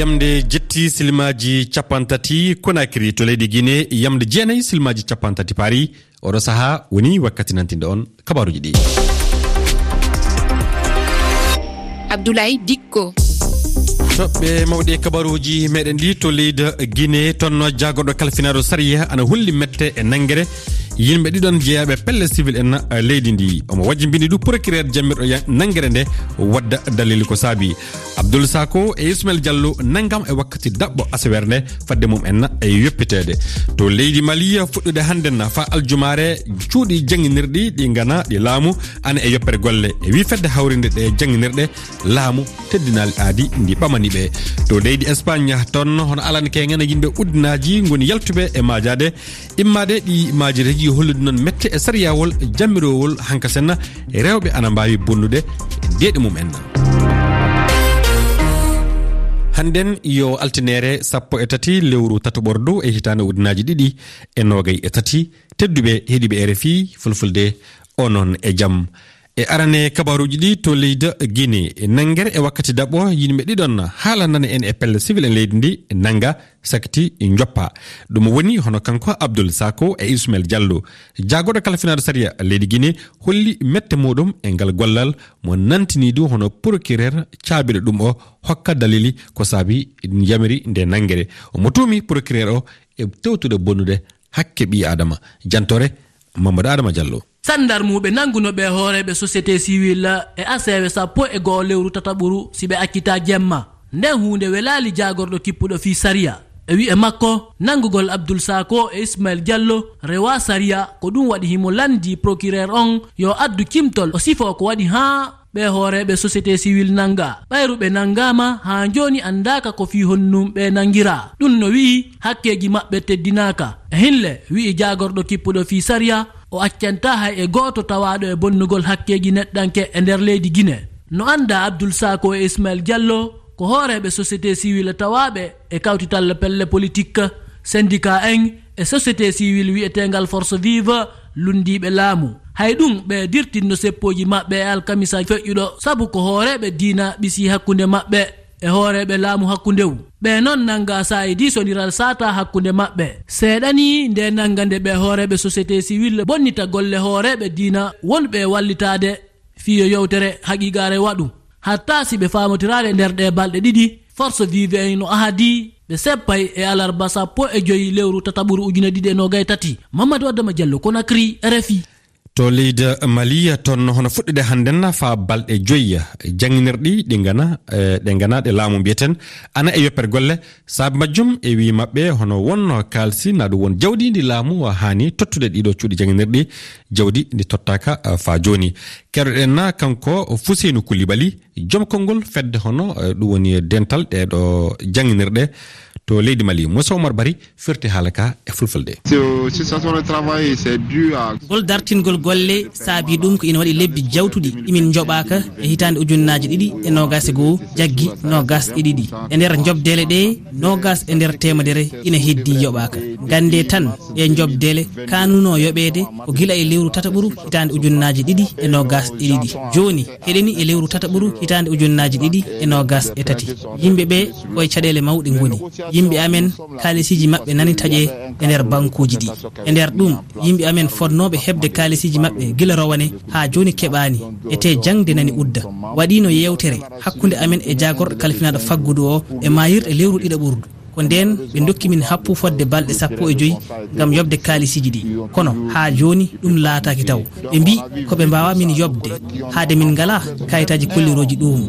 yamde jetti silimaji capantati konakiri to leydi guine yamde jeenayyi silimaji capantati paari oɗo saaha woni wakkati nantinde on kabaruji ɗi. Abdoulaye dikko. Toɓɓe mawɗi kabaruji meɗen ɗi to leydi guine tonno jagoɗo kalfinaɗo saria ana hulli mette e nanguere yimɓe ɗiɗon jeeyaɓe pelle civil en eh, leydi ndi. Omo wajjibini ɗu procureur jammirɗo nanguere nde wadda dalil ko saabi. Abdoul sako e ismail diallo nanggam e wakkati daɓɓo asawere nde fadde mum en eh, e yoppitede to leydi maliya fuɗɗude hannden fa aljumare cuuɗi jangguinirɗi ɗi gana ɗi laamu ana e yoppere golle. E wi fedde hawrinde ɗe jangguinirɗe laamu teddinali aadi ndi ɓamani ɓe to leydi espagne toon hono alana kegen yimɓe uddinaji goni yaltuɓe e majade immade ɗi majiregi yo hollude noon mette e sariyawol jammirowol hanka senna e rewɓe ana mbawi bonnude e deeɗe mum en hannden yo altinere sappo e tati lewru tatoɓordu e hitande ujunaji ɗiɗi e nogay e tati tedduɓe heeɗiɓe e rfi fulfulde onon e jaam. e arane kabaruji ɗi to leydi guine nangguere e wakkati daɓɓo yimɓe ɗiɗon haalandana en e pelle civil e leydi ndi nanga sakti joppa ɗum woni hono kanko abdoul sako e ismail diallo. Jagoɗo kala finado saria leydi guine holli mette muɗum e ngal gollal. Mo nantini du hono procureur caabiɗo ɗum o hokka dalili ko saabi yamiri nde nangguere omo tuumi procureur o e tewtude bonnude hakke ɓi adama. Jantore mamadou adama diallo. sandar muɓe nangunoɓe hooreɓe société civil e asewe sappo e goho lewru tataɓuru si ɓe accita jemma. Nden hunde welali jagorɗo kippuɗo fi saria e wi'e makko nangugol abdoul sako e ismail diallo rewa saria ko ɗum waɗi himo landi procureur on yo addu kimtol o sifo ko waɗi ha ɓe hooreɓe société civil nanga ɓayruɓe nangama ha joni andaka ko fi honnum ɓe nangira. Ɗum no wi'i hakkeji maɓɓe teddinaka hinle wi'i jagorɗo kippuɗo fi sariya o accanta hay e goto tawaɗo e bonnugol hakkeji neɗɗanke e nder leydi guine no anda abdoul sako e ismail diallo ko hooreɓe société civil tawaɓe e kawtitalla pelle politique syndicat en e société civil wi'etegal force vive lundiɓe laamu. hay ɗum ɓe dirtinno seppoji maɓɓe e alkamisa feƴƴuɗo. Saabu ko hooreɓe diina ɓisi hakkunde maɓɓe e hooreɓe laamu hakkundewu ɓe noon nanga sayidi soniral sata hakkunde maɓɓe. Seeɗani nde nanga nde ɓe hooreɓe société civil bonnita golle hooreɓe diina wonɓe wallitade fiyo yewtere haqiqare waɗu. Hatta si ɓe famotirade nder ɗe balɗe ɗiɗi force vive en no ahadi ɓe seppay e alarba sappo e joyi lewru tataɓuru ujune ɗiɗi e nogay tati. Mamadou addama diallo konacry rfi to leydi mali toon hono fuɗɗude hannden fa balɗe joyi jangginirɗi ɗi gana e, ɗe gana ɗe laamu mbiyeten. Ana e yoppere golle saabi majjum e wi maɓɓe hono wonno kalsi na ɗum won jawdi ndi laamu hani tottude ɗiɗo cuuɗi jangginirɗi jawdi ndi tottaka e, fa joni keɗoɗen na kanko fuseynu kulibali joom konngol fedde hono e, ɗum woni dental ɗeɗo jangginirɗe to leydi mali moussa oumar bari firti haala ka e fulfulde. Gol dartingol golle saabi ɗum ko ina waɗi lebbi jawtuɗi. Imin joɓaka e hitande ujunnaji ɗiɗi e nogas e goho jaggi nogas e ɗiɗi. E nder jobdele ɗe nogas e nder temedere ina heddi yoɓaka gande tan e jobdele kanuno yoɓede ko guila e lewru tata ɓuru hitande ujunnaji ɗiɗi e nogas e ɗiɗi. Joni heɗeni e lewru tata ɓuru hitande ujunnaji ɗiɗi e nogas e tati. Yimɓeɓe koye caɗele mawɗe goni yimɓe amen kalisiji maɓɓe nani taƴe e nder bankuji ɗi. E nder ɗum yimɓe amen fonnoɓe hebde kalisiji maɓɓe gila rowane ha joni keɓani ete jangde nani udda. Waɗino yewtere hakkude amen e jagorɗo kalfinaɗo faggudu o e mayirɗe lewru ɗiɗa ɓurdu. ko nden ɓe dokkimin happu fodde balɗe sappo e joyyi gam yobde kalisiji ɗi. Kono ha joni ɗum laataki taw. Ɓe mbi koɓe mbawamin yobde. Haade min ngala kayitaji kolliroji ɗum.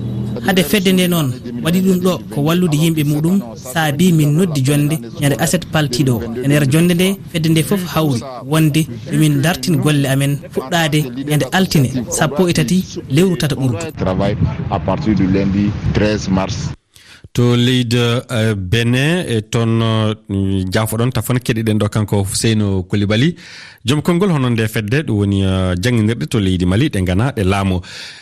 Hade fedde nde noon waɗi ɗum ɗo ko wallude yimɓe muɗum saabi min noddi jonde ñande aset paltiɗo e nder jonde nde fedde nde foof hawri wonde yomin dartin golle amen fuɗɗade ñande altine. Sappo e tati lewru tata ɓurdu. to leydi eh, benin e toon eh, jafoɗon tafon keɗiɗen ɗo kanko seyno kolibali joom konngol hono nde fedde ɗum woni eh, jangguinirɗe to leydi mali ɗe gana ɗe laamu.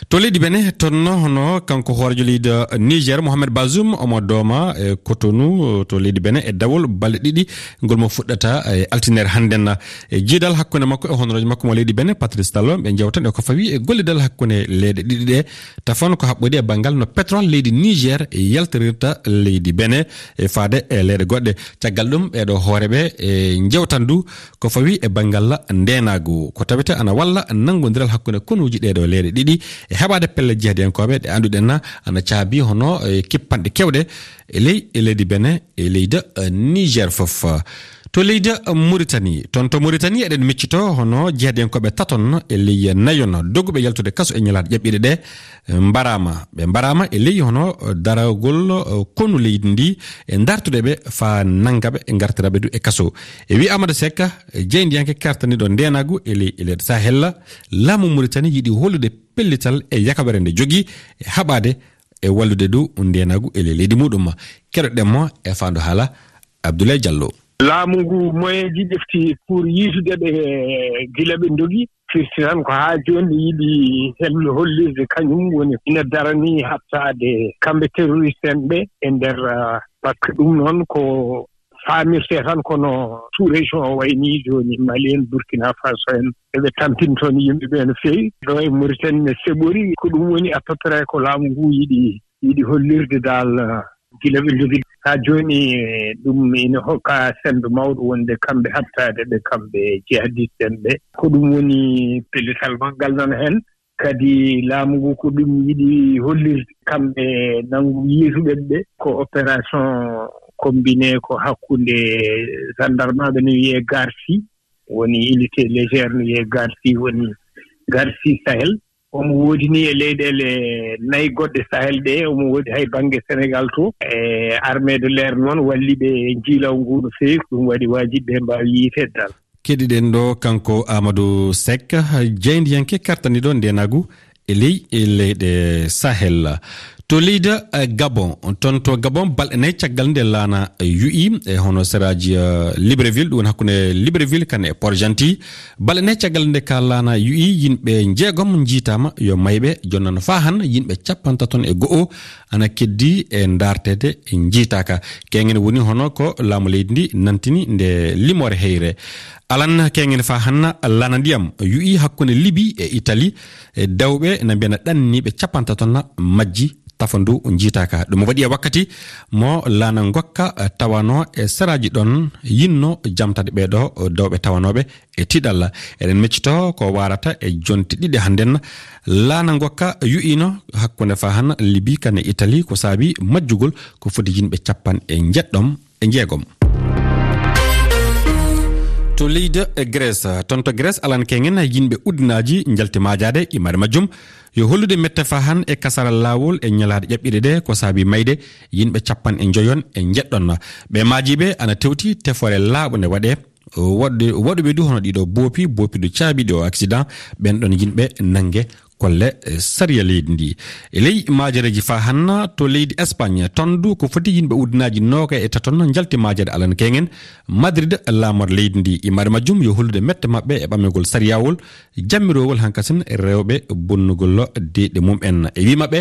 To leydi benin toon hono kanko hoorejo leydi niger mohamed basum omo dooma e cotonou to leydi benin e dawol balɗe ɗiɗi ngol mo fuɗɗata e altinere hannden. E jiidal hakkunde makko e honoraji makko mo leydi benin patrice tallo ɓe jewtan e ko fawi e gollidal hakkunde leyɗe ɗiɗi ɗe. Tafon ko haɓɓodi e banggal no pétrole leydi niger e yaltirirta wadda leydi bene e faade e leyɗe goɗɗe. Caggal ɗum ɓeɗo hooreɓe e jewtan du ko fawi e banggal ndenagu ko tawete ana walla nangodiral hakkude konuji ɗeɗo leyɗe ɗiɗi. E heɓade pelle jeehadiyankoɓe ɗe anduɗenna ana caabi hono e kippanɗe kewɗe e ley e leydi bene e leyda niger foof. to leydi mauritanie toon to mauritanie eɗen miccito hono jeeɗenkoɓe taton e ley nayon. Dogguɓe yaltude kaso e ñalaade ƴaɓɓiɗe ɗe mbarama. Ɓe mbarama e ley hono daragol konu leydi ndi e dartude ɓe fa nanggaɓe e gartiraɓe du e kaso. E wi amada sekka jeydiyanke kartaniɗo ndenagu e ley eled sahel. Laamu mauritanie yiɗi hollude pellital e yakabere nde jogui e haɓade e wallude du ndenagu e ley leydi muɗum. Keɗoɗenmo e fandu haala abdoulaye diallo. laamu ngu moyen ji ƴefti pour yiitude ɓe e, gila ɓe ndogii firti tan ko haa jooni yiɗi hello hollirde kañum woni ina daranii haɓtaade kamɓe terroriste en ɓe e ndeer par ce que ɗum noon ko faamirtee tan kono tout région o wayi nii jooni mali en burkina faso en. Eɓe tampin toon yimɓe ɓee no feewi. Ɗo e maritani ne seɓori ko ɗum woni à peu près ko laamu ngu yiɗi yiɗi hollirde daal gila ɓe jogii haa jooni ɗum ina hokka sembe mawɗo wonde kamɓe haɓtaade ɓe kamɓe jihadiste en ɓe. Ko ɗum woni pellital maggal nan heen kadi laamu ngu ko ɗum yiɗi hollirde kamɓe nanngu yiituɓen ɓe. Ko opération combiné ko hakkunde gendarmeɓe no wiyee garsi. Woni unité légére no wiyee garsi woni garsi sahel. omo woodi ni e leyɗeele nayi goɗɗe sahel ɗe omo woodi hay baŋnge sénégal to e armée de l'air noon walli ɓe e njiilaw ngu no feewi ko ɗum waɗi waajiɓe ɓe mbaawi yiiteede dal keɗiɗen ɗo kanko amadou sek jeyndiyanke kartani ɗon ndenagu e ley e leyɗe sahel. to leyda eh, gabon. Toon to gabon balɗe nayi caggal nde laana yu'i e hono séraji eh, libreville. Ɗum woni hakkude libreville kane e port gentil. Balɗe nayi caggal nde ka laana yu'i yimɓe jeegom jiitama yo mayɓe. Jonnon fa han yimɓe capantaton e go'o. ana keddi e dartede e jiitaka. Kegen woni hono ko laamu leydi ndi nantini nde limore heyre. Alan kegen fa hanna lana ndiyam yu'i hakkunde liby e italie e dewɓe na mbiyana ɗanniɓe capanta tonna majji tafa ndu jiitaka. Ɗum waɗi e wakkati mo lana gokka tawano e saraji ɗon yinno jamtade ɓeɗo dowɓe tawanoɓe e tiɗalla. Eɗen meccito ko warata e jonte ɗiɗi hannden. Laana gokka yu'ino hakkunde fa han libi kane italie ko saabi majjugol ko foti yimɓe capan e jeɗɗom e jeegom to leydi e grece toon to grece alan kengen yimɓe udunaji jalti majade imare majjum. Yo hollude mette fa han e kasara lawol e ñalade ƴaɓɓiɗe ɗe ko saabi mayde yimɓe capan e joyon e jeɗɗon ɓe majiɓe ana tewti tefore laaɓo nde waɗe waɗde waɗuɓe du hono ɗiɗo boopi boopi boopiɗo caabiɗe o accident ɓen ɗon yimɓe nangue kolle eh, sariya leydi ndi. E ley majareji fa hanna to leydi espagne ton du ko foti yimɓe uddinaji nooga e taton jalti majere alan kengen madrid laamor leydi ndi. Imade majjum yo hollude mette maɓɓe e ɓamegol sariyawol. Jammirowol hankasen rewɓe bonnugol deɗe mum en e wimaɓe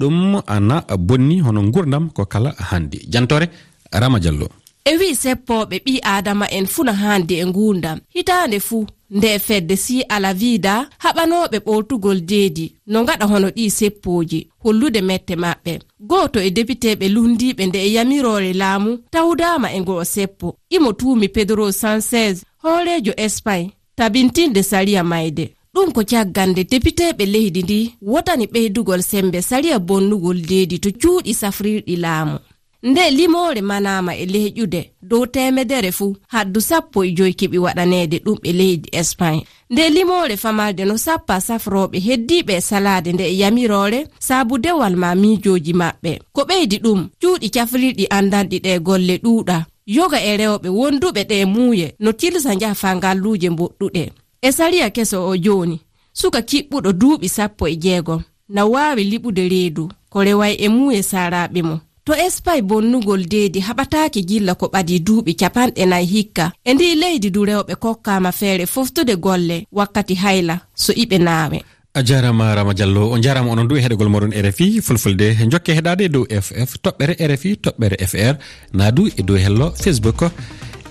ɗum ana bonni hono gurdam ko kala handi jantore rama diallo. e wi seppoɓe ɓi adama en fuu e no handi e ngundam hitande fuu nde fedde si ala alavida haɓanoɓe ɓoltugol deedi no gaɗa hono ɗi seppoji hollude mette maɓɓe. Goto e debiteɓe lundiɓe nde e yamirore laamu tawdama e ngoo seppo. Imo tuumi pedro sanchez hoorejo espagne tabintinde sariya mayde. Ɗum ko caggande depiteɓe leydi ndi wotani ɓeydugol sembe sariya bonnugol deedi to cuuɗi safrirɗi laamu. nde limore manama e leyƴude dow temedere fuu haddu sappo e joyi keɓi waɗanede ɗum e leydi espagne. Nde limore famalde no sappa safroɓe heddiɓe e salade nde e yamirore saabu dewal ma miijoji maɓɓe. Ko ɓeydi ɗum cuuɗi cafrirɗi andanɗi ɗe golle ɗuuɗa. Yoga e rewɓe wonduɓe ɗe muuye no tilsa njaha ngalluje mboɗɗuɗe. E sariya keso o joni suka kiɓɓuɗo duuɓi sappo e jeegom. Na wawi liɓude reedu ko reway e muuye saraɓe mum to espay bonnugol deedi haɓataake gilla ko ɓadi duuɓi capanɗe nayi hikka. E ndi leydi du rewɓe kokkama feere foftude golle wakkati hayla so iɓe naawe. A jarama rama diallo o jarama onon du e heɗegol moɗon rfi fulfulde jokke heɗade e dow ff toɓɓere rfi toɓɓere fr na du e dow hello facebook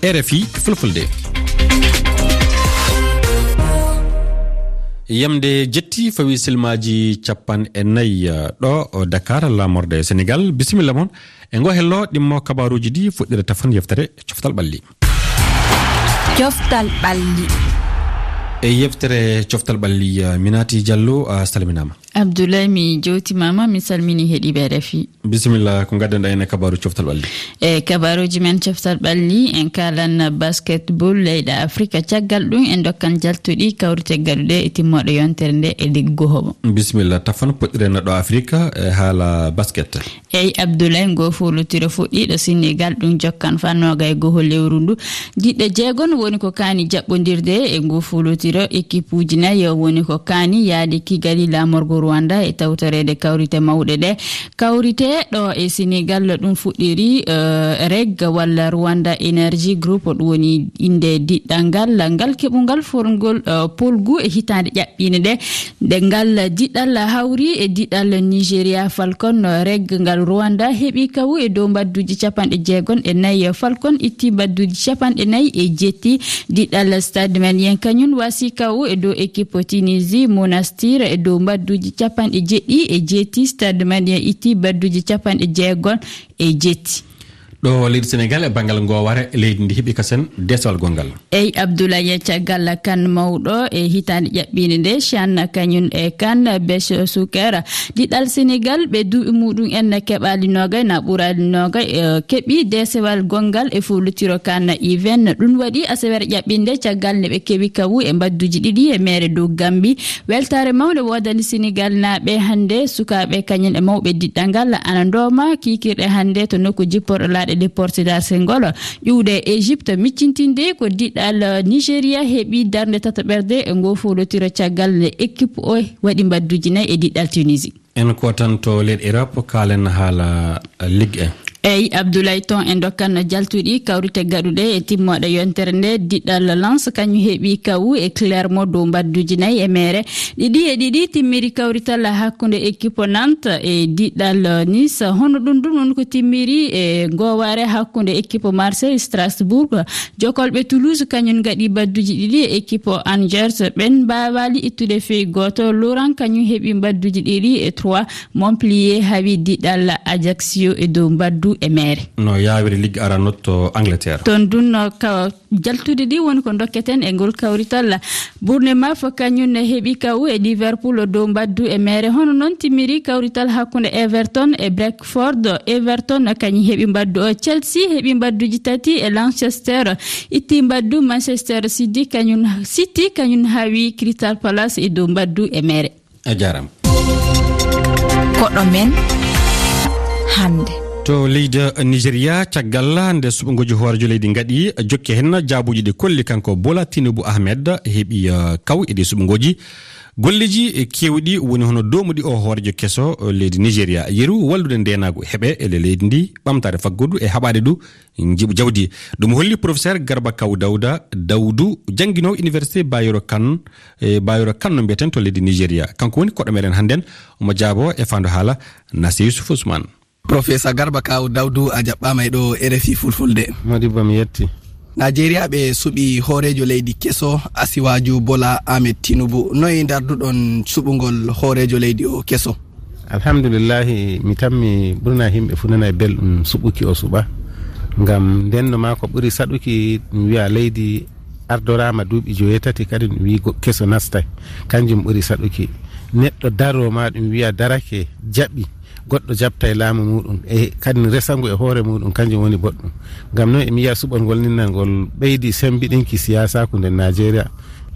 rfi fulfulde. yamde jetti fawi silmaji capan e nayyi uh, ɗo dakar lamorde sénégal bisimilla moon e ngo hello ɗimmo kabaruji ɗi fuɗɗira tafan yeftere coftal ɓalli. Coftal ɓalli. E yeftere coftal ɓalli uh, minati diallo uh, a salminama abdoulaye mi jewtimama mi salmini heeɗiɓe refi. Bisimilla ko gaddanɗa en e kabaru coftal ɓalli e kabaruji men coftal ɓalli en kalan basketball leyɗe afrique caggal ɗum en dokkan jaltuɗi kawrite gaɗuɗe e timmoɗo yontere nde e liggo homo bisimilla tafan poɗɗirena ɗo afrique e haala basket. Eyyi abdoulaye go folotiro fuɗɗiɗo sinnigal ɗum jokkan fannoga e goho lewru ndu. Diɗɗo jeegon woni ko kaani jaɓɓodirde e ngu folotiro équipe uji nayi woni ko kaani yaadi kigali lamorgo rwanda e tawtorede kawrite mawɗe ɗe. Kawrite ɗo e sénégal ɗum fuɗɗiri eh, reg walla rwanda énergie groupe ɗum woni inde diɗɗal ngal ngal keɓugol forgol eh, polgu e hitande ƴaɓɓine ɗe. Ɗe ngal diɗɗal hawri e diɗɗal nigéria falcon eh, reg ngal rwanda heeɓi kawu e dow mbadduji capanɗe jeegon e nayyi. Falcon itti mbadduji capanɗe nayyi e jetti. Diɗɗal stade men yen kañum wasi kawu e dow équipe tunisie monastir e dow mbadduji badduji capanɗe jeɗɗi e jeeti stade madia itti badduji capanɗe jeegon e jeetti ɗo leydi sénégal e banggal gowara leydi ndi heeɓi kasen desowal gongal eyyi abdoulaye caggal kane mawɗo e hitande ƴaɓɓinde nde chan kañum e kane bech sukara ɗiɗal sénégal ɓe duuɓi muɗum en keɓali nogay na ɓurali nogay keeɓi desewal gongal e, e fulutiro kane iven ɗum waɗi asawere ƴaɓɓinde caggal ne ɓe keewi kawu e mbadduji ɗiɗi e mere dow gambi. Weltare mawde wodani sénégal naɓe hannde sukaɓe kañum e mawɓe diɗɗal ngal ana ndoma kikirɗe hannde to nokku jipporɗo laaɗa mbaɗe déporté dar sengol ƴuwde égypte miccintinde ko diɗɗal uh, nigéria heeɓi darde tata ɓerde e ngo folotira caggal nde équipe o e waɗi mbadduji nayi e diɗɗal tunisie en ko tan to leyɗe europe kalen haala uh, ligue 1 eyyi abdoulaye ton en dokkan jaltuɗi kawrite gaɗuɗe e timmoɗe yontere nde diɗɗal lance kañum heeɓi kawu e clairement dow mbadduji nayyi e mere ɗiɗi e ɗiɗi timmiri kawrital hakkude équipe nante e diɗɗal nice. Hono ɗum ɗum ɗon ko timmiri e goware hakkude équipe marseille strasbourg jokolɓe toulouse. Kañum gaɗi mbadduji ɗiɗi e équipe angers. Ɓen mbawali ittude feyi goto. Laurent kañum heeɓi mbadduji ɗiɗi e 3 montplier hawi diɗɗal ajaccio e dow mbaddu ndu e mere no yawiri ligga aranot to angleterre. Toon dunno jaltude ɗi woni ko dokketen e ngol kawrital. Ɓurne ma fo kañumne heeɓi kaw e liverpool dow mbaddu e mere hono noon timmiri kawrital hakkunde everton e breakford everton kañum heeɓi mbaddu o. Chelsea heeɓi mbadduji tati e lanchester. Itti mbaddu manchester city kañum city kañum hawi crystal palace e dow mbaddu e mere a e jarama koɗo men hande to leydi nigéria caggal nde suɓagoji hoorejo leydi gaɗi jokki hen jaabuji ɗi kolli kanko bola tinibou ahmed heeɓi uh, kaw eɗi ɗi suɓagoji golleji e kewɗi woni hono domuɗi o hoorejo kesso uh, leydi nigéria yeru wallude ndenago heeɓe ele leydi ndi ɓamtare faggudu e haɓade du jiɓu jawdi. Ɗum holli professeur garba kaw dawda dawdou jangguinowo université bayro kane e bayro kane no mbiyeten to leydi nigéria kanko woni koɗɗo meɗen hannden omo jaabo e fandu haala nasi yousufa ousmane. professeur garba kaw dawdou a jaɓɓama e ɗo rfi fulfulde. Modibo mi yetti. Nigéria ɓe suɓi hoorejo leydi keso asiwaju bola ahmed tinubu. Noyi darduɗon suɓugol hoorejo leydi o keso? Alhamdulillahi mi tanmi ɓurna himɓe fu nana e belɗum suɓuki o suɓa. Ngam ndenno ma ko ɓuri saɗuki mi wiya leydi ardorama duuɓi joyetati kadi ɗum wi keso nastay. Kanjum ɓuri saɗuki. Neɗɗo daroma ɗum wiya darake jaɓi. goɗɗo jabta e laamu muɗum e kadi resangu e hoore muɗum kanjum woni boɗɗum. Ngam noon emi yiya suɓolngol ninnalngol ɓeydi sembiɗinki siyasaku nder nigéria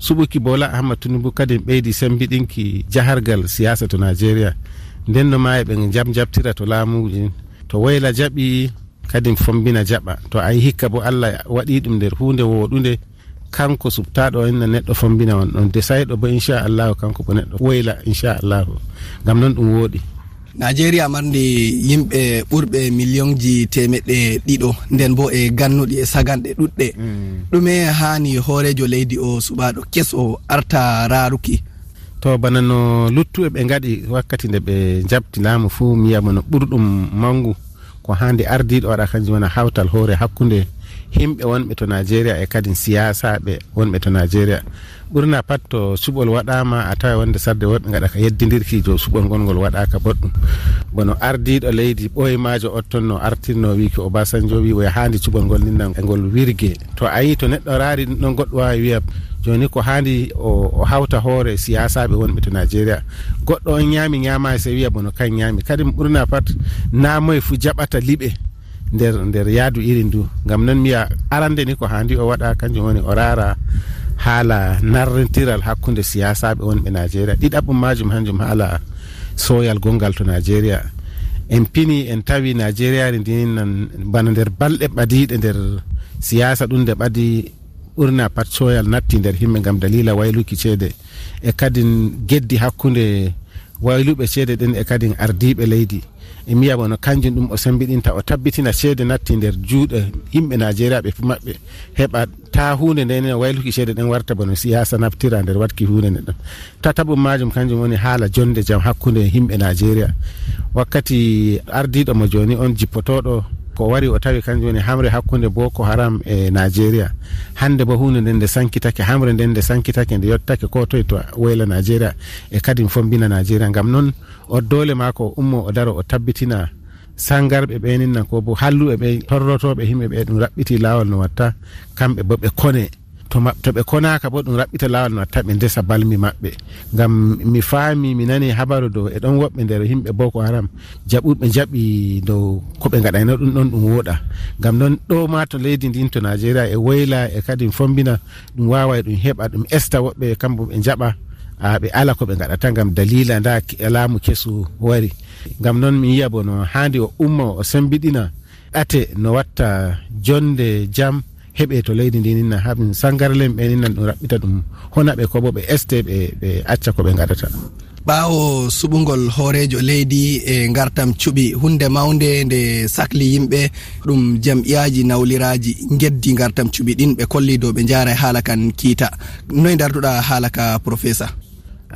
suɓuki bola ahmad tunibu kadi ɓeydi sembiɗinki jahargal siyasa to nigéria ndenno ma eɓe jam jabtira to laamuji to woyla jaɓi kadi fombina jaɓa. To ayi hikka bo allah waɗi ɗum nder hunde woɗunde kanko subtaɗo inna neɗɗo fombina on. Ɗon desayɗo bo inchallahu kanko bo neɗɗo woyla inchallahu ngam noon ɗum wooɗi nigéria marde yimɓe ɓurɓe million ji temeɗɗe ɗiɗo nden bo e gannuɗi e saganɗe ɗuɗɗe. Mm. Ɗume hani hoorejo leydi o suɓaɗo kes o arta raruki to bana no luttuɓe ɓe gaɗi wakkati nde ɓe jabti laamu fuu miyama no ɓurɗum mangu ko hande ardiɗo waɗa kanjum wona hawtal hoore hakkude himɓe wonɓe to nigéria e kadi siyasaɓe wonɓe to nigéria ɓurna pat to suɓol waɗama a tawa wonde sarde woɓɓe gaɗa ka yeddidirki jo suɓol gonngol waɗaka boɗɗum. Bono ardiɗo leydi ɓoyemajo ottonno artirno wi ko obasanjo wi oya handi suɓol ngol ninnan e ngol wirgue to ayi to neɗɗo raari ɗum ɗon goɗɗo wawi wiya joni ko handi o hawta hoore siyasaɓe wonɓe to nigéria goɗɗo on ñaami ñama se wiya bono kan ñaami kadi ɓurna pat namoye fo jaɓata liɓe. nder nder yaadu iri ndu gam noon mbiya arande ni ko handi o waɗa kanjum woni o rara haala narrentiral hakkude siyasaɓe wonɓe nigéria ɗiɗaɓum majum hanjum haala soyal gongal to nigéria en pini en tawi nigéria ri ndinnan bana nder balɗe ɓadiɗe nder siyasa ɗum nde ɓadi ɓurna pat soyal natti nder himɓe gam dalila wayluki ceede. E kadi geddi hakkude wayluɓe ceede ɗen e kadi ardiɓe leydi. e mbiya wono kanjum ɗum o sembiɗinta o tabbitina seede natti nder juuɗe yimɓe nigéria ɓe maɓɓe. Heɓa ta hunde ndene wayluki seede ɗen warta bono siyasa naftira nder watki hunde nde ɗon. Tataɓum majum kanjum woni haala jonde jaam hakkude e yimɓe nigéria wakkati ardiɗo mo joni on jippotoɗo ko wari o tawi kanjum woni hamre hakkunde boko haram e nigéria hande bo hunde nden nde sankitake hamre nden nde sankitake nde yettake ko toye to woyla nigéria e kadi fombina nigéria gam noon o dole ma ko ummo o daro o tabbitina sangarɓe ɓeninna ko bo halluɓe ɓe torrotoɓe himɓe ɓe ɗum raɓɓiti lawol no watta kamɓe bo ɓe kone. to ɓe konaka bo ɗum raɓɓita lawol no watta ɓe ndesa balmi maɓɓe. Gam mi faami mi nani habaru dow e ɗon woɓɓe nder yimɓe boko haram jaɓuɓe jaɓi dow koɓe gaɗayno ɗum ɗon ɗum woɗa. Gam noon ɗo ma to leydi ndin to nigéria e woyla e kadi fombina ɗum wawa ɗum heɓa ɗum esta woɓɓe kambo ɓe jaɓa ɓe ala ko ɓe gaɗata gam dalila nda e laamu kesu wari. Gam noon mi yiya bo no handi o umma o sembiɗina ɗate no watta jonde jam heɓe to leydi ndi ninna haɓin sangarlen ɓe ninnan ɗum raɓɓita ɗum. Honaɓe ko bo ɓe este ɓe ɓe acca ko ɓe gaɗata ɓawo suɓugol hoorejo leydi e gartam cuɓi hunde mawde nde sahli yimɓe ɗum jam'iyaji nawliraji geddi gartam cuɓi ɗin ɓe kolli dow ɓe jara e haala kan kiita. Noye darduɗa haala ka professeur?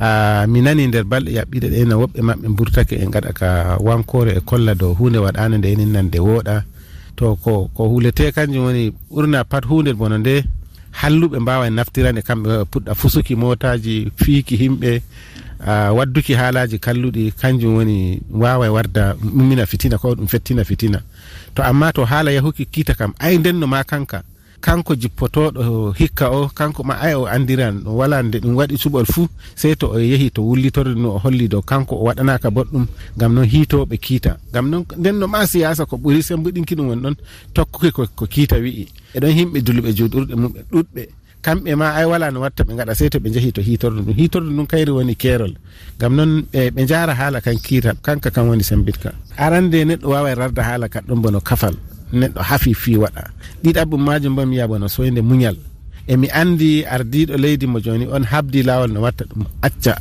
Uh, mi nani nder balɗe yaɓɓiɗe ɗe no woɓɓe maɓɓe burtake e gaɗa ka wankore e kolla dow hunde waɗande nde enen nan nde wooɗa. to ko ko hulete kanjum woni ɓurna pat hunde bono nde halluɓe mbawa naftirande kamɓe puɗɗa fusuki motaji fiiki himɓe uh, wadduki haalaji kalluɗi kanjum woni wawa warda mummina fitina ko ɗum fettina fitina. To amma to haala yahuki kiita kam ay ndenno ma kanka? kanko jippotoɗo hikka o kanko ma ay o andiran ɗum wala nde ɗum waɗi cuɓol fuu sey to o yehi to wullitorde no o holli dow kanko o waɗanaka boɗɗum gam noon hiitoɓe kiita. Gam noon nden no ma siyasa ko ɓuri sembuɗinki ɗum woni ɗon tokkuki ko kiita wi'i. Eɗon himɓe duluɓe juuɗurɗe mumɓe ɗuɗɓe. Kamɓe ma ay wala no watta ɓe gaɗa sey to ɓe jeehi to hitorde ɗum. Hitorde ɗum kayri woni keerol. Gam noon ɓe jaara haala kan kiita kanka kan woni sembitka. Arande neɗɗo wawa rarda haala kat ɗon bono kafal. neɗɗo hafi fi waɗa. Ɗiɗaɓum majum bo mi wiya bono soyde muñal. Emi andi ardiɗo leydi mo joni on habdi lawol no watta ɗum acca.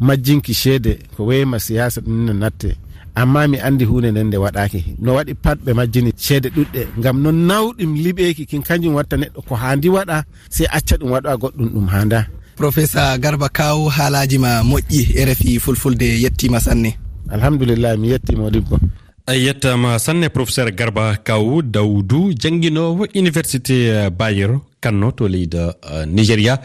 Majjinki ceede ko weyma siyasa ɗum no natte. Amma mi andi hunde nden nde waɗaki no waɗi pat ɓe majjini ceede ɗuɗɗe gam no nawɗum liɓeki kin kanjum watta neɗɗo ko handi waɗa sey acca ɗum waɗa goɗɗum ɗum handa professeur garba kaw haalaji ma moƴƴi e refi fulfulde yettima sanne. Alhamdulillah mi yettima ɗibbo a yettama sanne professeur garba kaw dawdou jangguinowo université euh, bayero kanno to leydi euh, nigéria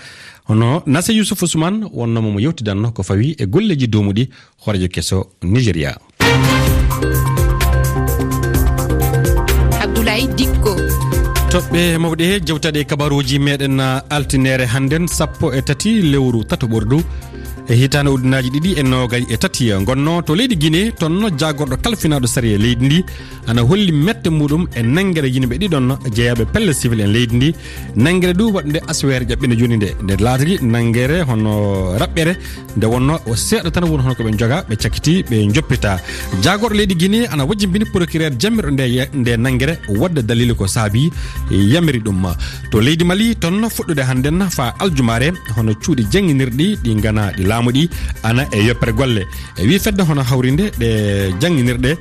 hono nasa yousufa soumane wonnomo mo yewtidanno ko fawi e golleji domuɗi horejo kesso nigéria abdoulaye dikko. Toɓɓe mawɗe jewtaɗe kabaruji meɗen altinere hannden sappo e tati lewru tato ɓordu e hitande ujunaji ɗiɗi e nogayi e tati e gonno to leydi guiné tonno jagorɗo kalfinaɗo saaria leydi ndi. Ana holli mette muɗum e nangguere yimɓe ɗiɗon jeeyaɓe pelle civil en leydi ndi. Nangguere du waɗde aswere ƴaɓɓinde joni nde. Nde laatiri nangguere hono raɓɓere nde wonno o seeɗa tan woni hono koɓe joga ɓe cakkiti ɓe joppita jagorɗo leydi guiné ana wajjibini procureur jammirɗo nde nde nangguere wadde dalili ko saabi yamiri ɗum. To leydi mali tonno fuɗɗude hannden fa aljumare hono cuuɗi jangguinirɗi ɗi gana ɗi laamu ɗi ana e yoppere golle. E wi fedde hono hawrinde ɗe jangguinirɗe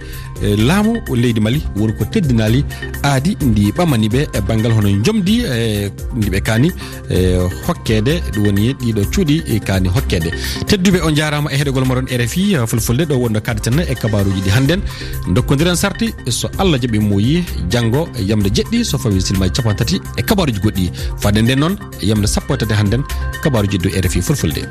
e laamu leydi mali woni ko teddinali aadi ndi ɓamaniɓe e banggal hono jomdi e ndiɓe kaani e hokkede ɗum woni ɗiɗo cuuɗi e kaani hokkede tedduɓe o jarama e heɗogol moɗon rfi fulfulde ɗo wonno kaadatenna e kabaruji ɗi hannden. Dokkodiren sarti so allah jaaɓi moyi janggo e yamde jeɗɗi so fawi silmaji capan tati e kabaruji goɗɗi. Fadde nden noon yamde sappo tati hannden kabaruji do rfi fulfulde.